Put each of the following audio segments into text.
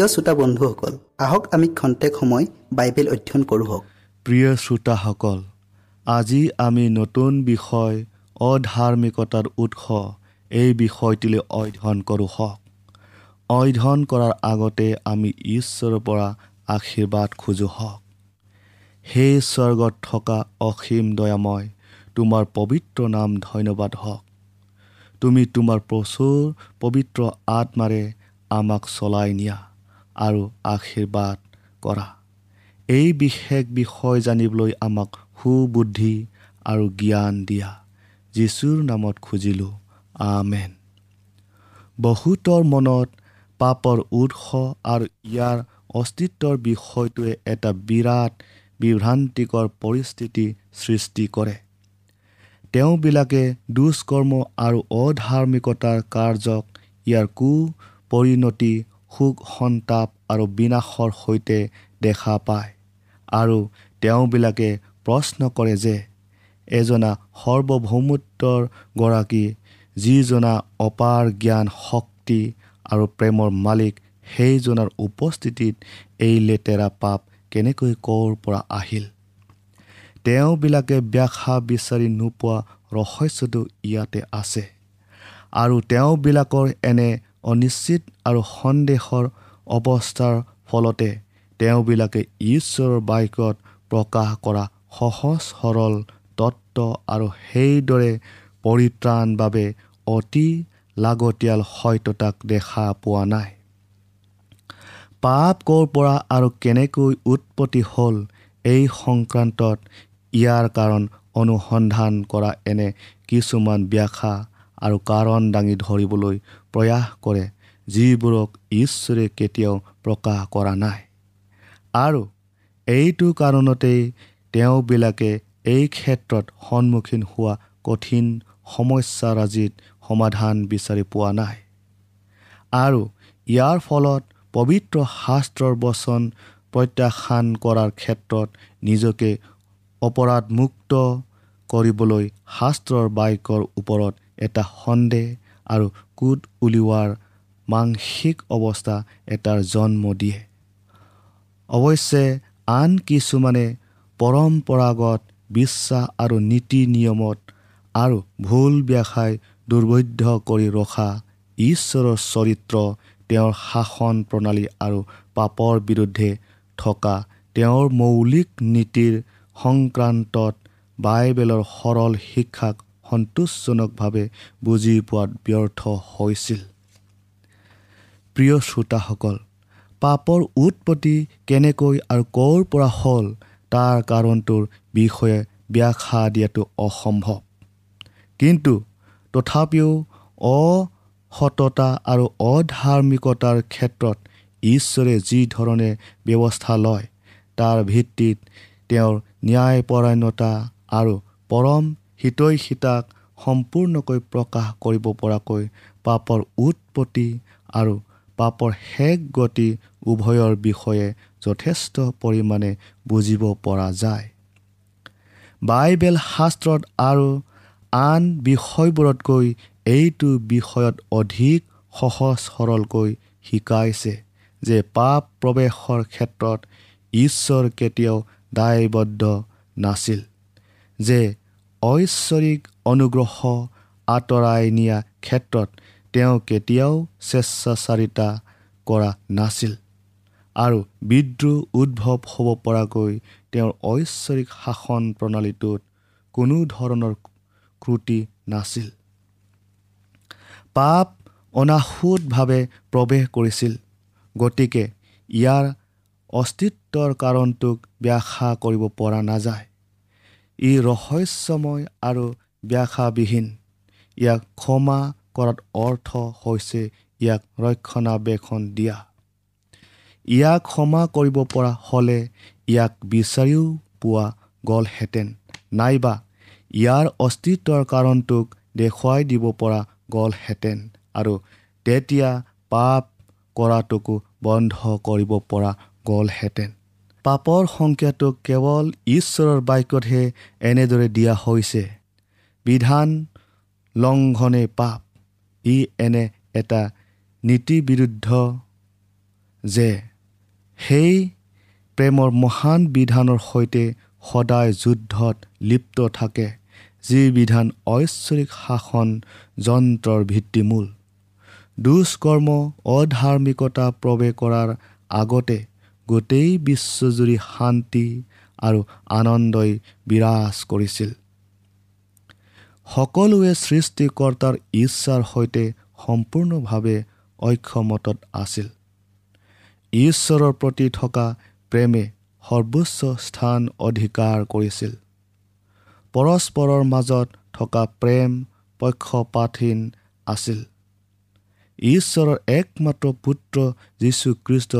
প্ৰিয় শ্ৰোতা বন্ধুসকল আহক আমি খন্তেক সময় বাইবেল অধ্যয়ন কৰোঁ প্ৰিয় শ্ৰোতাসকল আজি আমি নতুন বিষয় অধাৰ্মিকতাৰ উৎস এই বিষয়টিলৈ অধ্যয়ন কৰোঁ হওক। অধ্যয়ন কৰাৰ আগতে আমি ঈশ্বৰৰ পৰা আশীৰ্বাদ খোজোঁ হওক। সেই স্বৰ্গত থকা অসীম দয়াময় তোমাৰ পবিত্ৰ নাম ধন্যবাদ হওক। তুমি তোমাৰ প্ৰচুৰ পবিত্ৰ আত্মাৰে আমাক চলাই নিয়া। আৰু আশীৰ্বাদ কৰা। এই বিশেষ বিষয় জানিবলৈ আমাক সুবুদ্ধি আৰু জ্ঞান দিয়া। যীশুৰ নামত খুজিলোঁ আমেন। বহুতৰ মনত পাপৰ উৎস আৰু ইয়াৰ অস্তিত্বৰ বিষয়টোৱে এটা বিৰাট বিভ্ৰান্তিকৰ পৰিস্থিতি সৃষ্টি কৰে। তেওঁবিলাকে দুষ্কৰ্ম আৰু অধাৰ্মিকতাৰ কাৰ্যক ইয়াৰ কু পৰিণতি সুখ সন্তাপ আৰু বিনাশৰ সৈতে দেখা পায়। আৰু তেওঁবিলাকে প্ৰশ্ন কৰে যে এজনা সাৰ্বভৌমত্বৰ গৰাকী যিজনা অপাৰ জ্ঞান শক্তি আৰু প্ৰেমৰ মালিক সেইজনৰ উপস্থিতিত এই লেতেৰা পাপ কেনেকৈ ক'ৰ পৰা আহিল? তেওঁবিলাকে ব্যাখ্যা বিচাৰি নোপোৱা ৰহস্যটো ইয়াতে আছে। আৰু তেওঁবিলাকৰ এনে অনিশ্চিত আৰু সন্দেহৰ অৱস্থাৰ ফলতে তেওঁবিলাকে ঈশ্বৰৰ বাক্যত প্ৰকাশ কৰা সহজ সৰল তত্ত্ব আৰু সেইদৰে পৰিত্ৰাণ বাবে অতি লাগতিয়াল সত্যতাক দেখা পোৱা নাই। পাপ ক'ৰ পৰা আৰু কেনেকৈ উৎপত্তি হ'ল এই সংক্ৰান্তত ইয়াৰ কাৰণ অনুসন্ধান কৰা এনে কিছুমান ব্যাখ্যা আৰু কাৰণ দাঙি ধৰিবলৈ প্ৰয়াস কৰে যিবোৰক ঈশ্বৰে কেতিয়াও প্ৰকাশ কৰা নাই। আৰু এইটো কাৰণতেই তেওঁবিলাকে এই ক্ষেত্ৰত সন্মুখীন হোৱা কঠিন সমস্যাৰাজিত সমাধান বিচাৰি পোৱা নাই। আৰু ইয়াৰ ফলত পবিত্ৰ শাস্ত্ৰৰ বচন প্ৰত্যাখ্যান কৰাৰ ক্ষেত্ৰত নিজকে অপৰাধমুক্ত কৰিবলৈ শাস্ত্ৰৰ বাক্যৰ ওপৰত এটা সন্দেহ আৰু কোট উলিওৱাৰ মানসিক অৱস্থা এটাৰ জন্ম দিয়ে। অৱশ্যে আন কিছুমানে পৰম্পৰাগত বিশ্বাস আৰু নীতি নিয়মত আৰু ভুল ব্যাখ্যাই দুৰ্বৈধ্য কৰি ৰখা ঈশ্বৰৰ চৰিত্ৰ তেওঁৰ শাসন প্ৰণালী আৰু পাপৰ বিৰুদ্ধে থকা তেওঁৰ মৌলিক নীতিৰ সংক্ৰান্তত বাইবেলৰ সৰল শিক্ষাক সন্তোষজনকভাৱে বুজি পোৱাত ব্যৰ্থ হৈছিল। প্ৰিয় শ্ৰোতাসকল পাপৰ উৎপত্তি কেনেকৈ আৰু ক'ৰ পৰা হ'ল তাৰ কাৰণটোৰ বিষয়ে ব্যাখ্যা দিয়াটো অসম্ভৱ। কিন্তু তথাপিও অসততা আৰু অধাৰ্মিকতাৰ ক্ষেত্ৰত ঈশ্বৰে যি ধৰণে ব্যৱস্থা লয় তাৰ ভিত্তিত তেওঁৰ ন্যায়পৰায়ণতা আৰু পৰম হিতৈষিতাক সম্পূৰ্ণকৈ প্ৰকাশ কৰিব পৰাকৈ পাপৰ উৎপত্তি আৰু পাপৰ শেষ গতি উভয়ৰ বিষয়ে যথেষ্ট পৰিমাণে বুজিব পৰা যায়। বাইবেল শাস্ত্ৰত আৰু আন বিষয়বোৰতকৈ এইটো বিষয়ত অধিক সহজ সৰলকৈ শিকাইছে যে পাপ প্ৰৱেশৰ ক্ষেত্ৰত ঈশ্বৰ কেতিয়াও দায়বদ্ধ নাছিল যে ঐশ্বৰিক অনুগ্ৰহ আঁতৰাই নিয়া ক্ষেত্ৰত তেওঁ কেতিয়াও স্বেচ্ছাচাৰিতা কৰা নাছিল। আৰু বিদ্ৰোহ উদ্ভৱ হ'ব পৰাকৈ তেওঁৰ ঐশ্বৰিক শাসন প্ৰণালীটোত কোনো ধৰণৰ ক্ৰুটি নাছিল। পাপ অনাহুতভাৱে প্ৰৱেশ কৰিছিল গতিকে ইয়াৰ অস্তিত্বৰ কাৰণটোক ব্যাখ্যা কৰিব পৰা নাযায়। ই ৰহস্যময় আৰু ব্যাখ্যাবিহীন। ইয়াক ক্ষমা কৰাত অৰ্থ হৈছে ইয়াক ৰক্ষণাবেক্ষণ দিয়া। ইয়াক ক্ষমা কৰিব পৰা হ'লে ইয়াক বিচাৰিও পোৱা গ'লহেঁতেন। নাইবা ইয়াৰ অস্তিত্বৰ কাৰণটোক দেখুৱাই দিব পৰা গ'লহেঁতেন আৰু তেতিয়া পাপ কৰাটোকো বন্ধ কৰিব পৰা গ'লহেঁতেন। পাপৰ সংখ্যাটোক কেৱল ঈশ্বৰৰ বাক্যতহে এনেদৰে দিয়া হৈছে। বিধান লংঘনে পাপ। ই এনে এটা নীতিবিৰুদ্ধ যে সেই প্ৰেমৰ মহান বিধানৰ সৈতে সদায় যুদ্ধত লিপ্ত থাকে যি বিধান ঐশ্বৰিক শাসন যন্ত্ৰৰ ভিত্তিমূল। দুষ্কৰ্ম অধাৰ্মিকতা প্ৰৱেশ কৰাৰ আগতে গোটেই বিশ্বজুৰি শান্তি আৰু আনন্দই বিৰাজ কৰিছিল। সকলোৱে সৃষ্টিকৰ্তাৰ ইচ্ছাৰ সৈতে সম্পূৰ্ণভাৱে ঐক্যমতত আছিল। ঈশ্বৰৰ প্ৰতি থকা প্ৰেমে সৰ্বোচ্চ স্থান অধিকাৰ কৰিছিল। পৰস্পৰৰ মাজত থকা প্ৰেম পক্ষপাতহীন আছিল। ঈশ্বৰৰ একমাত্ৰ পুত্ৰ যীশুখ্ৰীষ্ট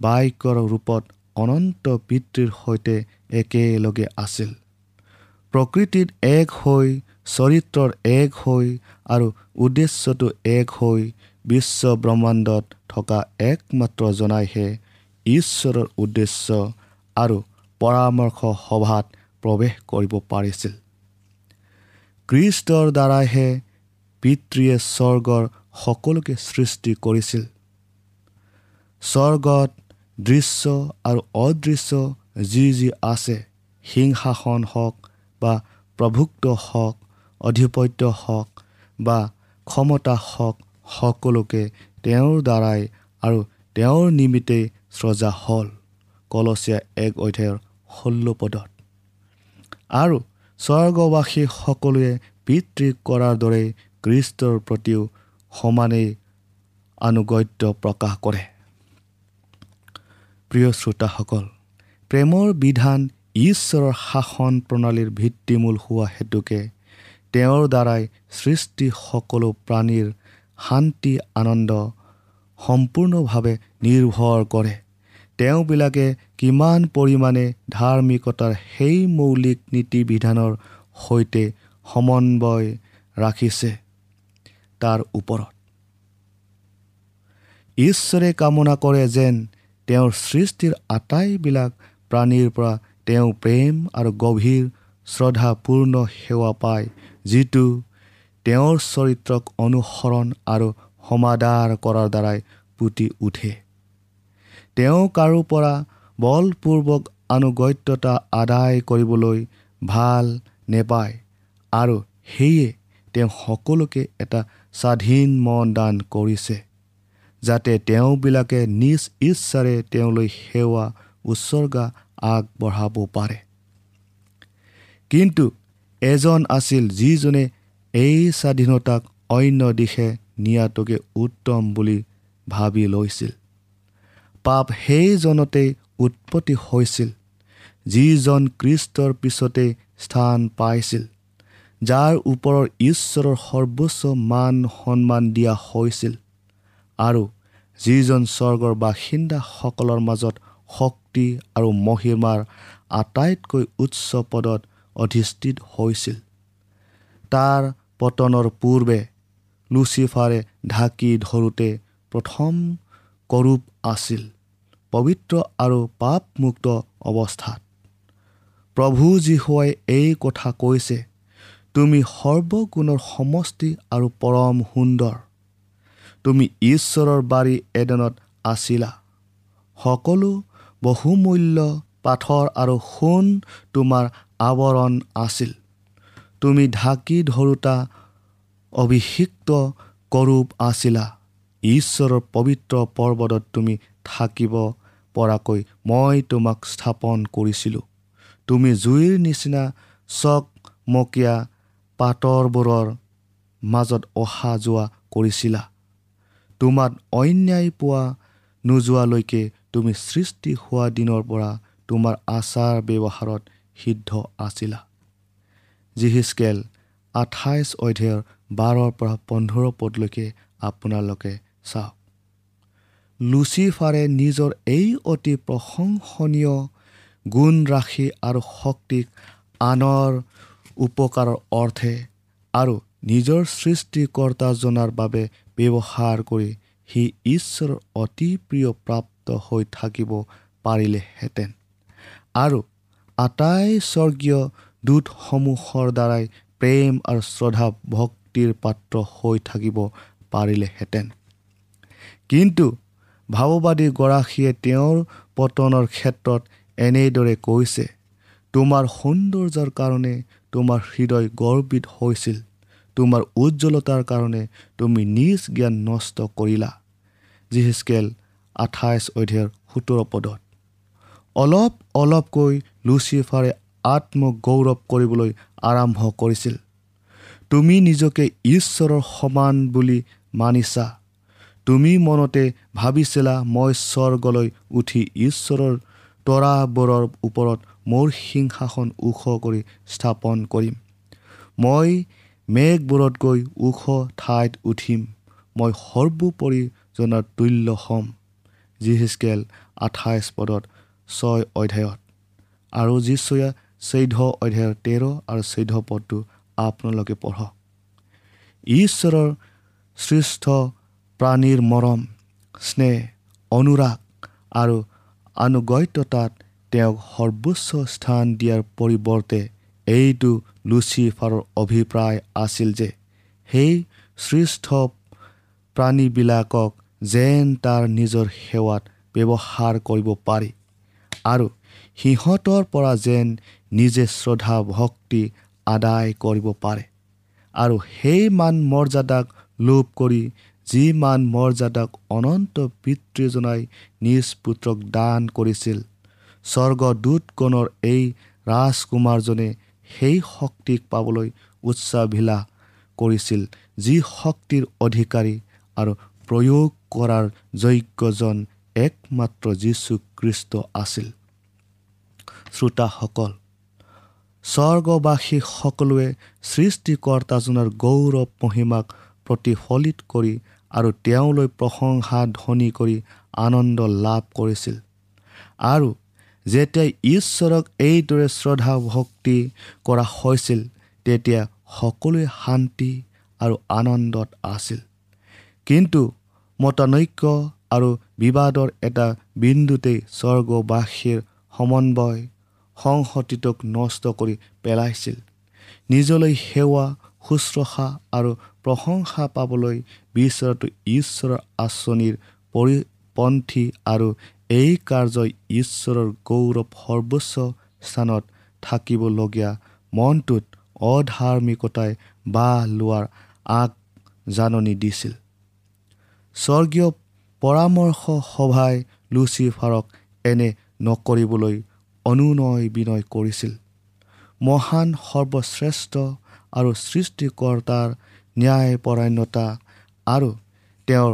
বাক্যৰ ৰূপত অনন্ত পিতৃৰ সৈতে একেলগে আছিল। প্ৰকৃতিত এক হৈ চৰিত্ৰৰ এক হৈ আৰু উদ্দেশ্যটো এক হৈ বিশ্ব ব্ৰহ্মাণ্ডত থকা একমাত্ৰ জনাইহে ঈশ্বৰৰ উদ্দেশ্য আৰু পৰামৰ্শ সভাত প্ৰৱেশ কৰিব পাৰিছিল। কৃষ্টৰ দ্বাৰাইহে পিতৃয়ে স্বৰ্গৰ সকলোকে সৃষ্টি কৰিছিল। স্বৰ্গত দৃশ্য আৰু অদৃশ্য যি যি আছে সিংহাসন হওক বা প্ৰভুক্ত হওক অধিপত্য হওক বা ক্ষমতা হওক সকলোকে তেওঁৰ দ্বাৰাই আৰু তেওঁৰ নিমিত্তেই স্ৰজা হ'ল। কলচীয়া এক অধ্যায়ৰ ষোল্ল পদত। আৰু স্বৰ্গবাসী সকলোৱে পিতৃ কৰাৰ দৰেই কৃষ্টৰ প্ৰতিও সমানেই আনুগত্য প্ৰকাশ কৰে। প্ৰিয় শ্ৰোতাসকল প্ৰেমৰ বিধান ঈশ্বৰৰ শাসন প্ৰণালীৰ ভিত্তিমূল হোৱা হেতুকে তেওঁৰ দ্বাৰাই সৃষ্টি সকলো প্ৰাণীৰ শান্তি আনন্দ সম্পূৰ্ণভাৱে নিৰ্ভৰ কৰে। তেওঁবিলাকে কিমান পৰিমাণে ধাৰ্মিকতাৰ সেই মৌলিক নীতি বিধানৰ সৈতে সমন্বয় ৰাখিছে তাৰ ওপৰত। ঈশ্বৰে কামনা কৰে যেন তেওঁৰ সৃষ্টিৰ আটাইবিলাক প্ৰাণীৰ পৰা তেওঁ প্ৰেম আৰু গভীৰ শ্ৰদ্ধাপূৰ্ণ সেৱা পায় যিটো তেওঁৰ চৰিত্ৰক অনুসৰণ আৰু সমাদাৰ কৰাৰ দ্বাৰাই পুতি উঠে। তেওঁ কাৰো পৰা বলপূৰ্বক আনুগত্যতা আদায় কৰিবলৈ ভাল নেপায় আৰু সেয়ে তেওঁ সকলোকে এটা স্বাধীন মন দান কৰিছে। যাতে তেওঁবিলাকে নিজ ইচ্ছাৰে তেওঁলৈ সেৱা উৎসৰ্গা আগবঢ়াব পাৰে। কিন্তু এজন আছিল যিজনে এই স্বাধীনতাক অন্য দিশে নিয়াটোকে উত্তম বুলি ভাবি লৈছিল। পাপ সেইজনতেই উৎপত্তি হৈছিল যিজন কৃষ্টৰ পিছতেই স্থান পাইছিল যাৰ ওপৰৰ ঈশ্বৰৰ সৰ্বোচ্চ মান সন্মান দিয়া হৈছিল। আৰু যিজন স্বৰ্গৰ বাসিন্দাসকলৰ মাজত শক্তি আৰু মহিমাৰ আটাইতকৈ উচ্চ পদত অধিষ্ঠিত হৈছিল। তাৰ পতনৰ পূৰ্বে লুচিফাৰে ঢাকি ধৰোঁতে প্ৰথম কৰূপ আছিল পবিত্ৰ আৰু পাপমুক্ত অৱস্থাত। প্ৰভু যীশুৱাই এই কথা কৈছে তুমি সৰ্বগুণৰ সমষ্টি আৰু পৰম সুন্দৰ। তুমি ঈশ্বৰৰ বাৰী এডনত আছিলা। সকলো বহুমূল্য পাথৰ আৰু সোণ তোমাৰ আৱৰণ আছিল। তুমি ঢাকি ধৰোতা অভিষিক্ত কৰূপ আছিলা। ঈশ্বৰৰ পবিত্ৰ পৰ্বতত তুমি থাকিব পৰাকৈ মই তোমাক স্থাপন কৰিছিলোঁ। তুমি জুইৰ নিচিনা চকমকীয়া পাতৰবোৰৰ মাজত অহা যোৱা কৰিছিলা। তোমাত অন্যায় পোৱা নোযোৱালৈকে তুমি সৃষ্টি হোৱা দিনৰ পৰা তোমাৰ আচাৰ ব্যৱহাৰত সিদ্ধ আছিলা। জিহিচকেল আঠাইছ অধ্যায়ৰ বাৰৰ পৰা পোন্ধৰ পদলৈকে আপোনালোকে চাওক। লুচিফাৰে নিজৰ এই অতি প্ৰশংসনীয় গুণ ৰাশি আৰু শক্তিক আনৰ উপকাৰৰ অৰ্থে আৰু নিজৰ সৃষ্টিকৰ্তাজনাৰ বাবে ব্যৱহাৰ কৰি সি ঈশ্বৰৰ অতি প্ৰিয় প্ৰাপ্ত হৈ থাকিব পাৰিলেহেঁতেন। আৰু আটাই স্বৰ্গীয় দূতসমূহৰ দ্বাৰাই প্ৰেম আৰু শ্ৰদ্ধা ভক্তিৰ পাত্ৰ হৈ থাকিব পাৰিলেহেঁতেন। কিন্তু ভাৱবাদীগৰাকীয়ে তেওঁৰ পতনৰ ক্ষেত্ৰত এনেদৰে কৈছে তোমাৰ সৌন্দৰ্যৰ কাৰণে তোমাৰ হৃদয় গৰ্বিত হৈছিল। তোমাৰ উজ্জ্বলতাৰ কাৰণে তুমি নিজ জ্ঞান নষ্ট কৰিলা। জিহিচকেল আঠাইছ অধ্যায়ৰ সোতৰ পদত। অলপ অলপকৈ লুচিফাৰে আত্মগৌৰৱ কৰিবলৈ আৰম্ভ কৰিছিল। তুমি নিজকে ঈশ্বৰৰ সমান বুলি মানিছা। তুমি মনতে ভাবিছিলা মই স্বৰ্গলৈ উঠি ঈশ্বৰৰ তৰাবোৰৰ ওপৰত মোৰ সিংহাসন ওখ কৰি স্থাপন কৰিম। মই মেঘবোৰতকৈ ওখ ঠাইত উঠিম। মই সৰ্বোপৰি জনাৰ তুল্য হ'ম জিহিচকেল আঠাইছ পদত ছয় অধ্যায়ত। আৰু যিচয়া চৈধ্য অধ্যায়ৰ তেৰ আৰু চৈধ্য পদটো আপোনালোকে পঢ়ক। ঈশ্বৰৰ শ্ৰেষ্ঠ প্ৰাণীৰ মৰম স্নেহ অনুৰাগ আৰু আনুগত্যতাত তেওঁক সৰ্বোচ্চ স্থান দিয়াৰ পৰিৱৰ্তে এইটো লুচিফাৰৰ অভিপ্ৰায় আছিল যে সেই শ্ৰেষ্ঠ প্ৰাণীবিলাকক যেন তাৰ নিজৰ সেৱাত ব্যৱহাৰ কৰিব পাৰি আৰু সিহঁতৰ পৰা যেন নিজে শ্ৰদ্ধা ভক্তি আদায় কৰিব পাৰে। আৰু সেই মান মৰ্যাদাক লোভ কৰি যি মান মৰ্যাদাক অনন্ত পিতৃজনাই নিজ পুত্ৰক দান কৰিছিল স্বৰ্গদূতগণৰ এই ৰাজকুমাৰজনে সেই শক্তিক পাবলৈ উৎসাহভিলাস কৰিছিল যি শক্তিৰ অধিকাৰী আৰু প্ৰয়োগ কৰাৰ যোগ্যজন একমাত্ৰ যীশুখ্ৰীষ্ট আছিল। শ্ৰোতাসকল স্বৰ্গবাসী সকলোৱে সৃষ্টিকৰ্তাজনৰ গৌৰৱ মহিমাক প্ৰতিফলিত কৰি আৰু তেওঁলৈ প্ৰশংসা ধ্বনি কৰি আনন্দ লাভ কৰিছিল। আৰু যেতিয়া ঈশ্বৰক এইদৰে শ্ৰদ্ধা ভক্তি কৰা হৈছিল তেতিয়া সকলোৱে শান্তি আৰু আনন্দত আছিল। কিন্তু মতানৈক্য আৰু বিবাদৰ এটা বিন্দুতেই স্বৰ্গবাসীৰ সমন্বয় সংহতিটোক নষ্ট কৰি পেলাইছিল। নিজলৈ সেৱা শুশ্ৰূষা আৰু প্ৰশংসা পাবলৈ বিচৰাটো ঈশ্বৰৰ আঁচনিৰ পৰিপন্থী আৰু এই কাৰ্যই ঈশ্বৰৰ গৌৰৱ সৰ্বোচ্চ স্থানত থাকিবলগীয়া মনটোত অধাৰ্মিকতাই বাহ লোৱাৰ আগ জাননী দিছিল। স্বৰ্গীয় পৰামৰ্শ সভাই লুচিফাৰক এনে নকৰিবলৈ অনুনয় বিনয় কৰিছিল। মহান সৰ্বশ্ৰেষ্ঠ আৰু সৃষ্টিকৰ্তাৰ ন্যায়পৰায়ণতা আৰু তেওঁৰ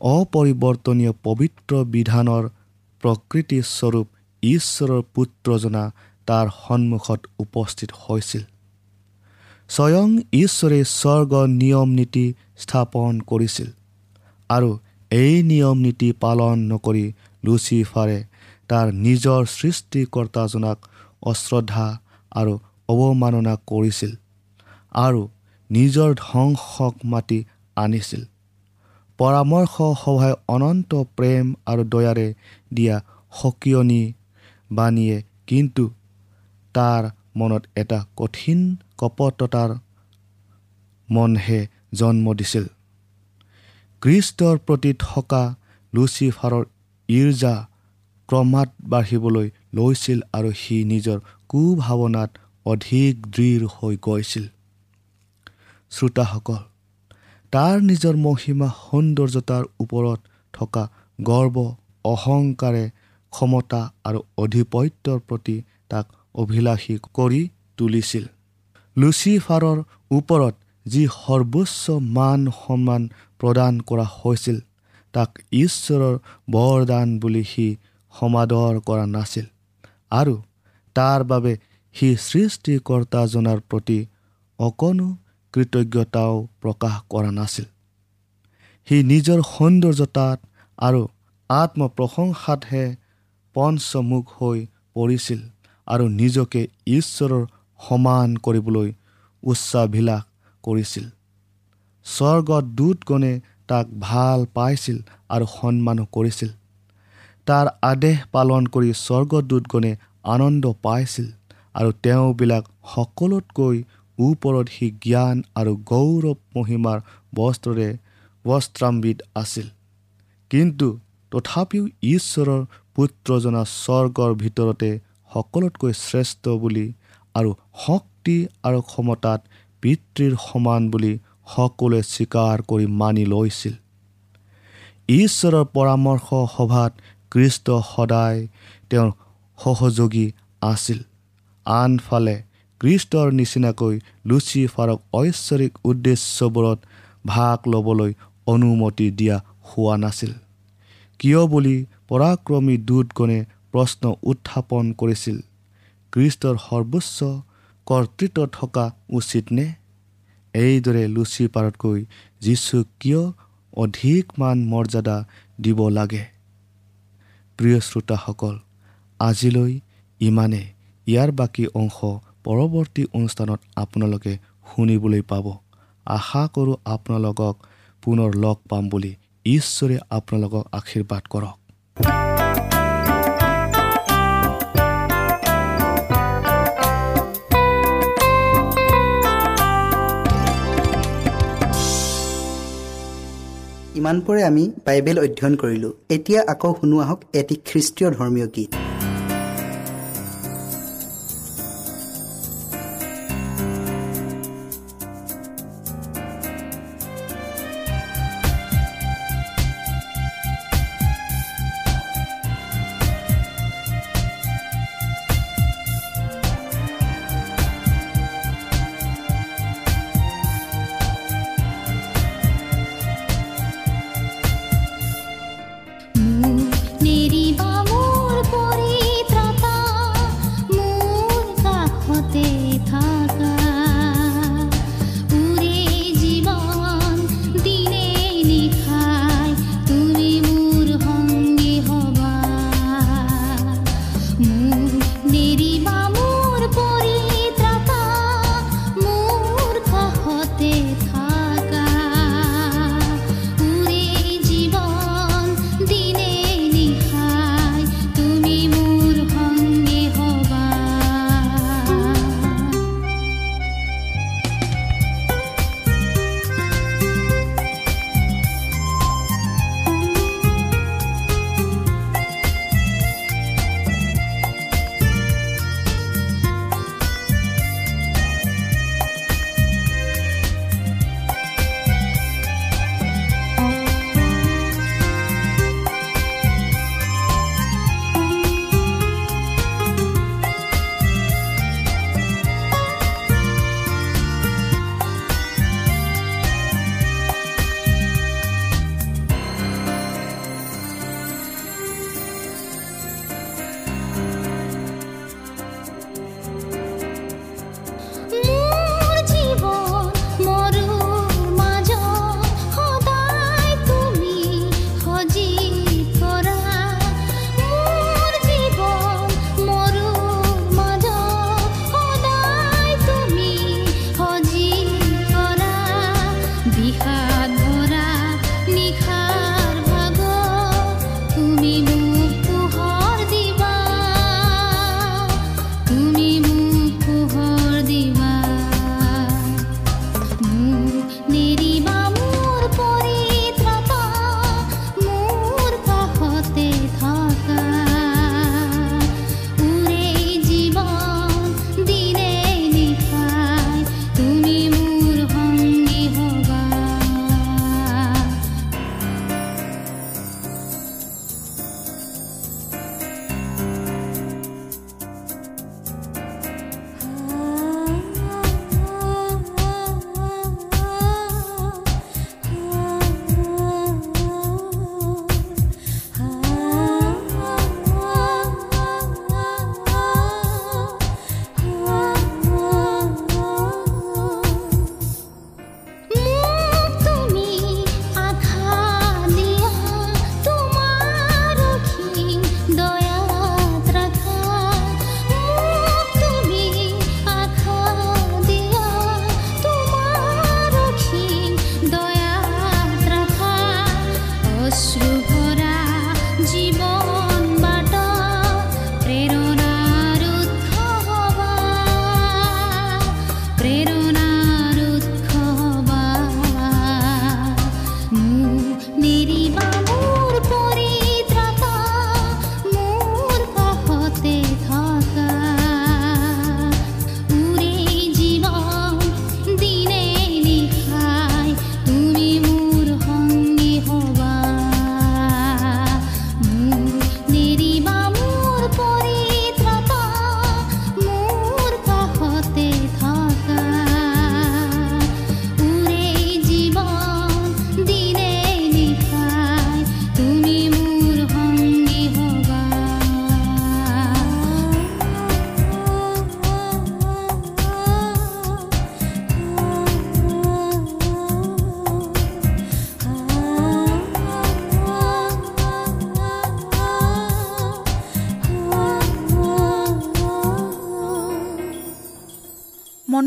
অপৰিৱৰ্তনীয় পবিত্ৰ বিধানৰ প্ৰকৃতিস্বৰূপ ঈশ্বৰৰ পুত্ৰজনা তাৰ সন্মুখত উপস্থিত হৈছিল। স্বয়ং ঈশ্বৰে স্বৰ্গ নিয়ম নীতি স্থাপন কৰিছিল আৰু এই নিয়ম নীতি পালন নকৰি লুচিফাৰে তাৰ নিজৰ সৃষ্টিকৰ্তাজনাক অশ্ৰদ্ধা আৰু অৱমাননা কৰিছিল আৰু নিজৰ ধ্বংসক মাতি আনিছিল। পৰামৰ্শ সভাই অনন্ত প্ৰেম আৰু দয়াৰে দিয়া সকিয়নি বাণীয়ে কিন্তু তাৰ মনত এটা কঠিন কপটতাৰ মনহে জন্ম দিছিল। কৃষ্টৰ প্ৰতি থকা লুচিফাৰৰ ইৰ্জা ক্ৰমাৎ বাঢ়িবলৈ লৈছিল আৰু সি নিজৰ কুভাৱনাত অধিক দৃঢ় হৈ গৈছিল। শ্ৰোতাসকল তাৰ নিজৰ মহিমা সৌন্দৰ্যতাৰ ওপৰত থকা গৰ্ব অহংকাৰে ক্ষমতা আৰু অধিপত্যৰ প্ৰতি তাক অভিলাষী কৰি তুলিছিল। লুচিফাৰৰ ওপৰত যি সৰ্বোচ্চ মান সন্মান প্ৰদান কৰা হৈছিল তাক ঈশ্বৰৰ বৰদান বুলি সি সমাদৰ কৰা নাছিল আৰু তাৰ বাবে সি সৃষ্টিকৰ্তাজনাৰ প্ৰতি অকণো কৃতজ্ঞতাও প্ৰকাশ কৰা নাছিল। সি নিজৰ সৌন্দৰ্যতাত আৰু আত্মপ্ৰশংসাতহে পঞ্চমুখ হৈ পৰিছিল আৰু নিজকে ঈশ্বৰৰ সমান কৰিবলৈ উচ্চাভিলাস কৰিছিল। স্বৰ্গত দূতগণে তাক ভাল পাইছিল আৰু সন্মানো কৰিছিল। তাৰ আদেশ পালন কৰি স্বৰ্গদূতগণে আনন্দ পাইছিল আৰু তেওঁবিলাক সকলোতকৈ ওপৰত সি জ্ঞান আৰু গৌৰৱ মহিমাৰ বস্ত্ৰৰে বস্ত্ৰাম্বিত আছিল। কিন্তু তথাপিও ঈশ্বৰৰ পুত্ৰজনা স্বৰ্গৰ ভিতৰতে সকলোতকৈ শ্ৰেষ্ঠ বুলি আৰু শক্তি আৰু ক্ষমতাত পিতৃৰ সমান বুলি সকলোৱে স্বীকাৰ কৰি মানি লৈছিল। ঈশ্বৰৰ পৰামৰ্শ সভাত কৃষ্ট সদায় তেওঁৰ সহযোগী আছিল। আনফালে কৃষ্টৰ নিচিনাকৈ লুচিফাৰক ঐশ্বৰিক উদ্দেশ্যবোৰত ভাগ ল'বলৈ অনুমতি দিয়া হোৱা নাছিল। কিয় বুলি পৰাক্ৰমী দূতগণে প্ৰশ্ন উত্থাপন কৰিছিল? কৃষ্টৰ সৰ্বোচ্চ কৰ্তৃত্ব থকা উচিত নে? এইদৰে লুচিপাৰতকৈ যীচু কিয় অধিক মান মৰ্যাদা দিব লাগে? প্ৰিয় শ্ৰোতাসকল আজিলৈ ইমানে। ইয়াৰ বাকী অংশ পৰৱৰ্তী অনুষ্ঠানত আপোনালোকে শুনিবলৈ পাব। আশা কৰোঁ আপোনালোকক পুনৰ লগ পাম বুলি ঈশ্বৰে আপোনালোকক আশীৰ্বাদ কৰক। ইমানপৰে আমি বাইবেল অধ্যয়ন কৰিলোঁ। এতিয়া আকৌ শুনো আহক এটি খ্ৰীষ্টীয় ধৰ্মীয় গীত।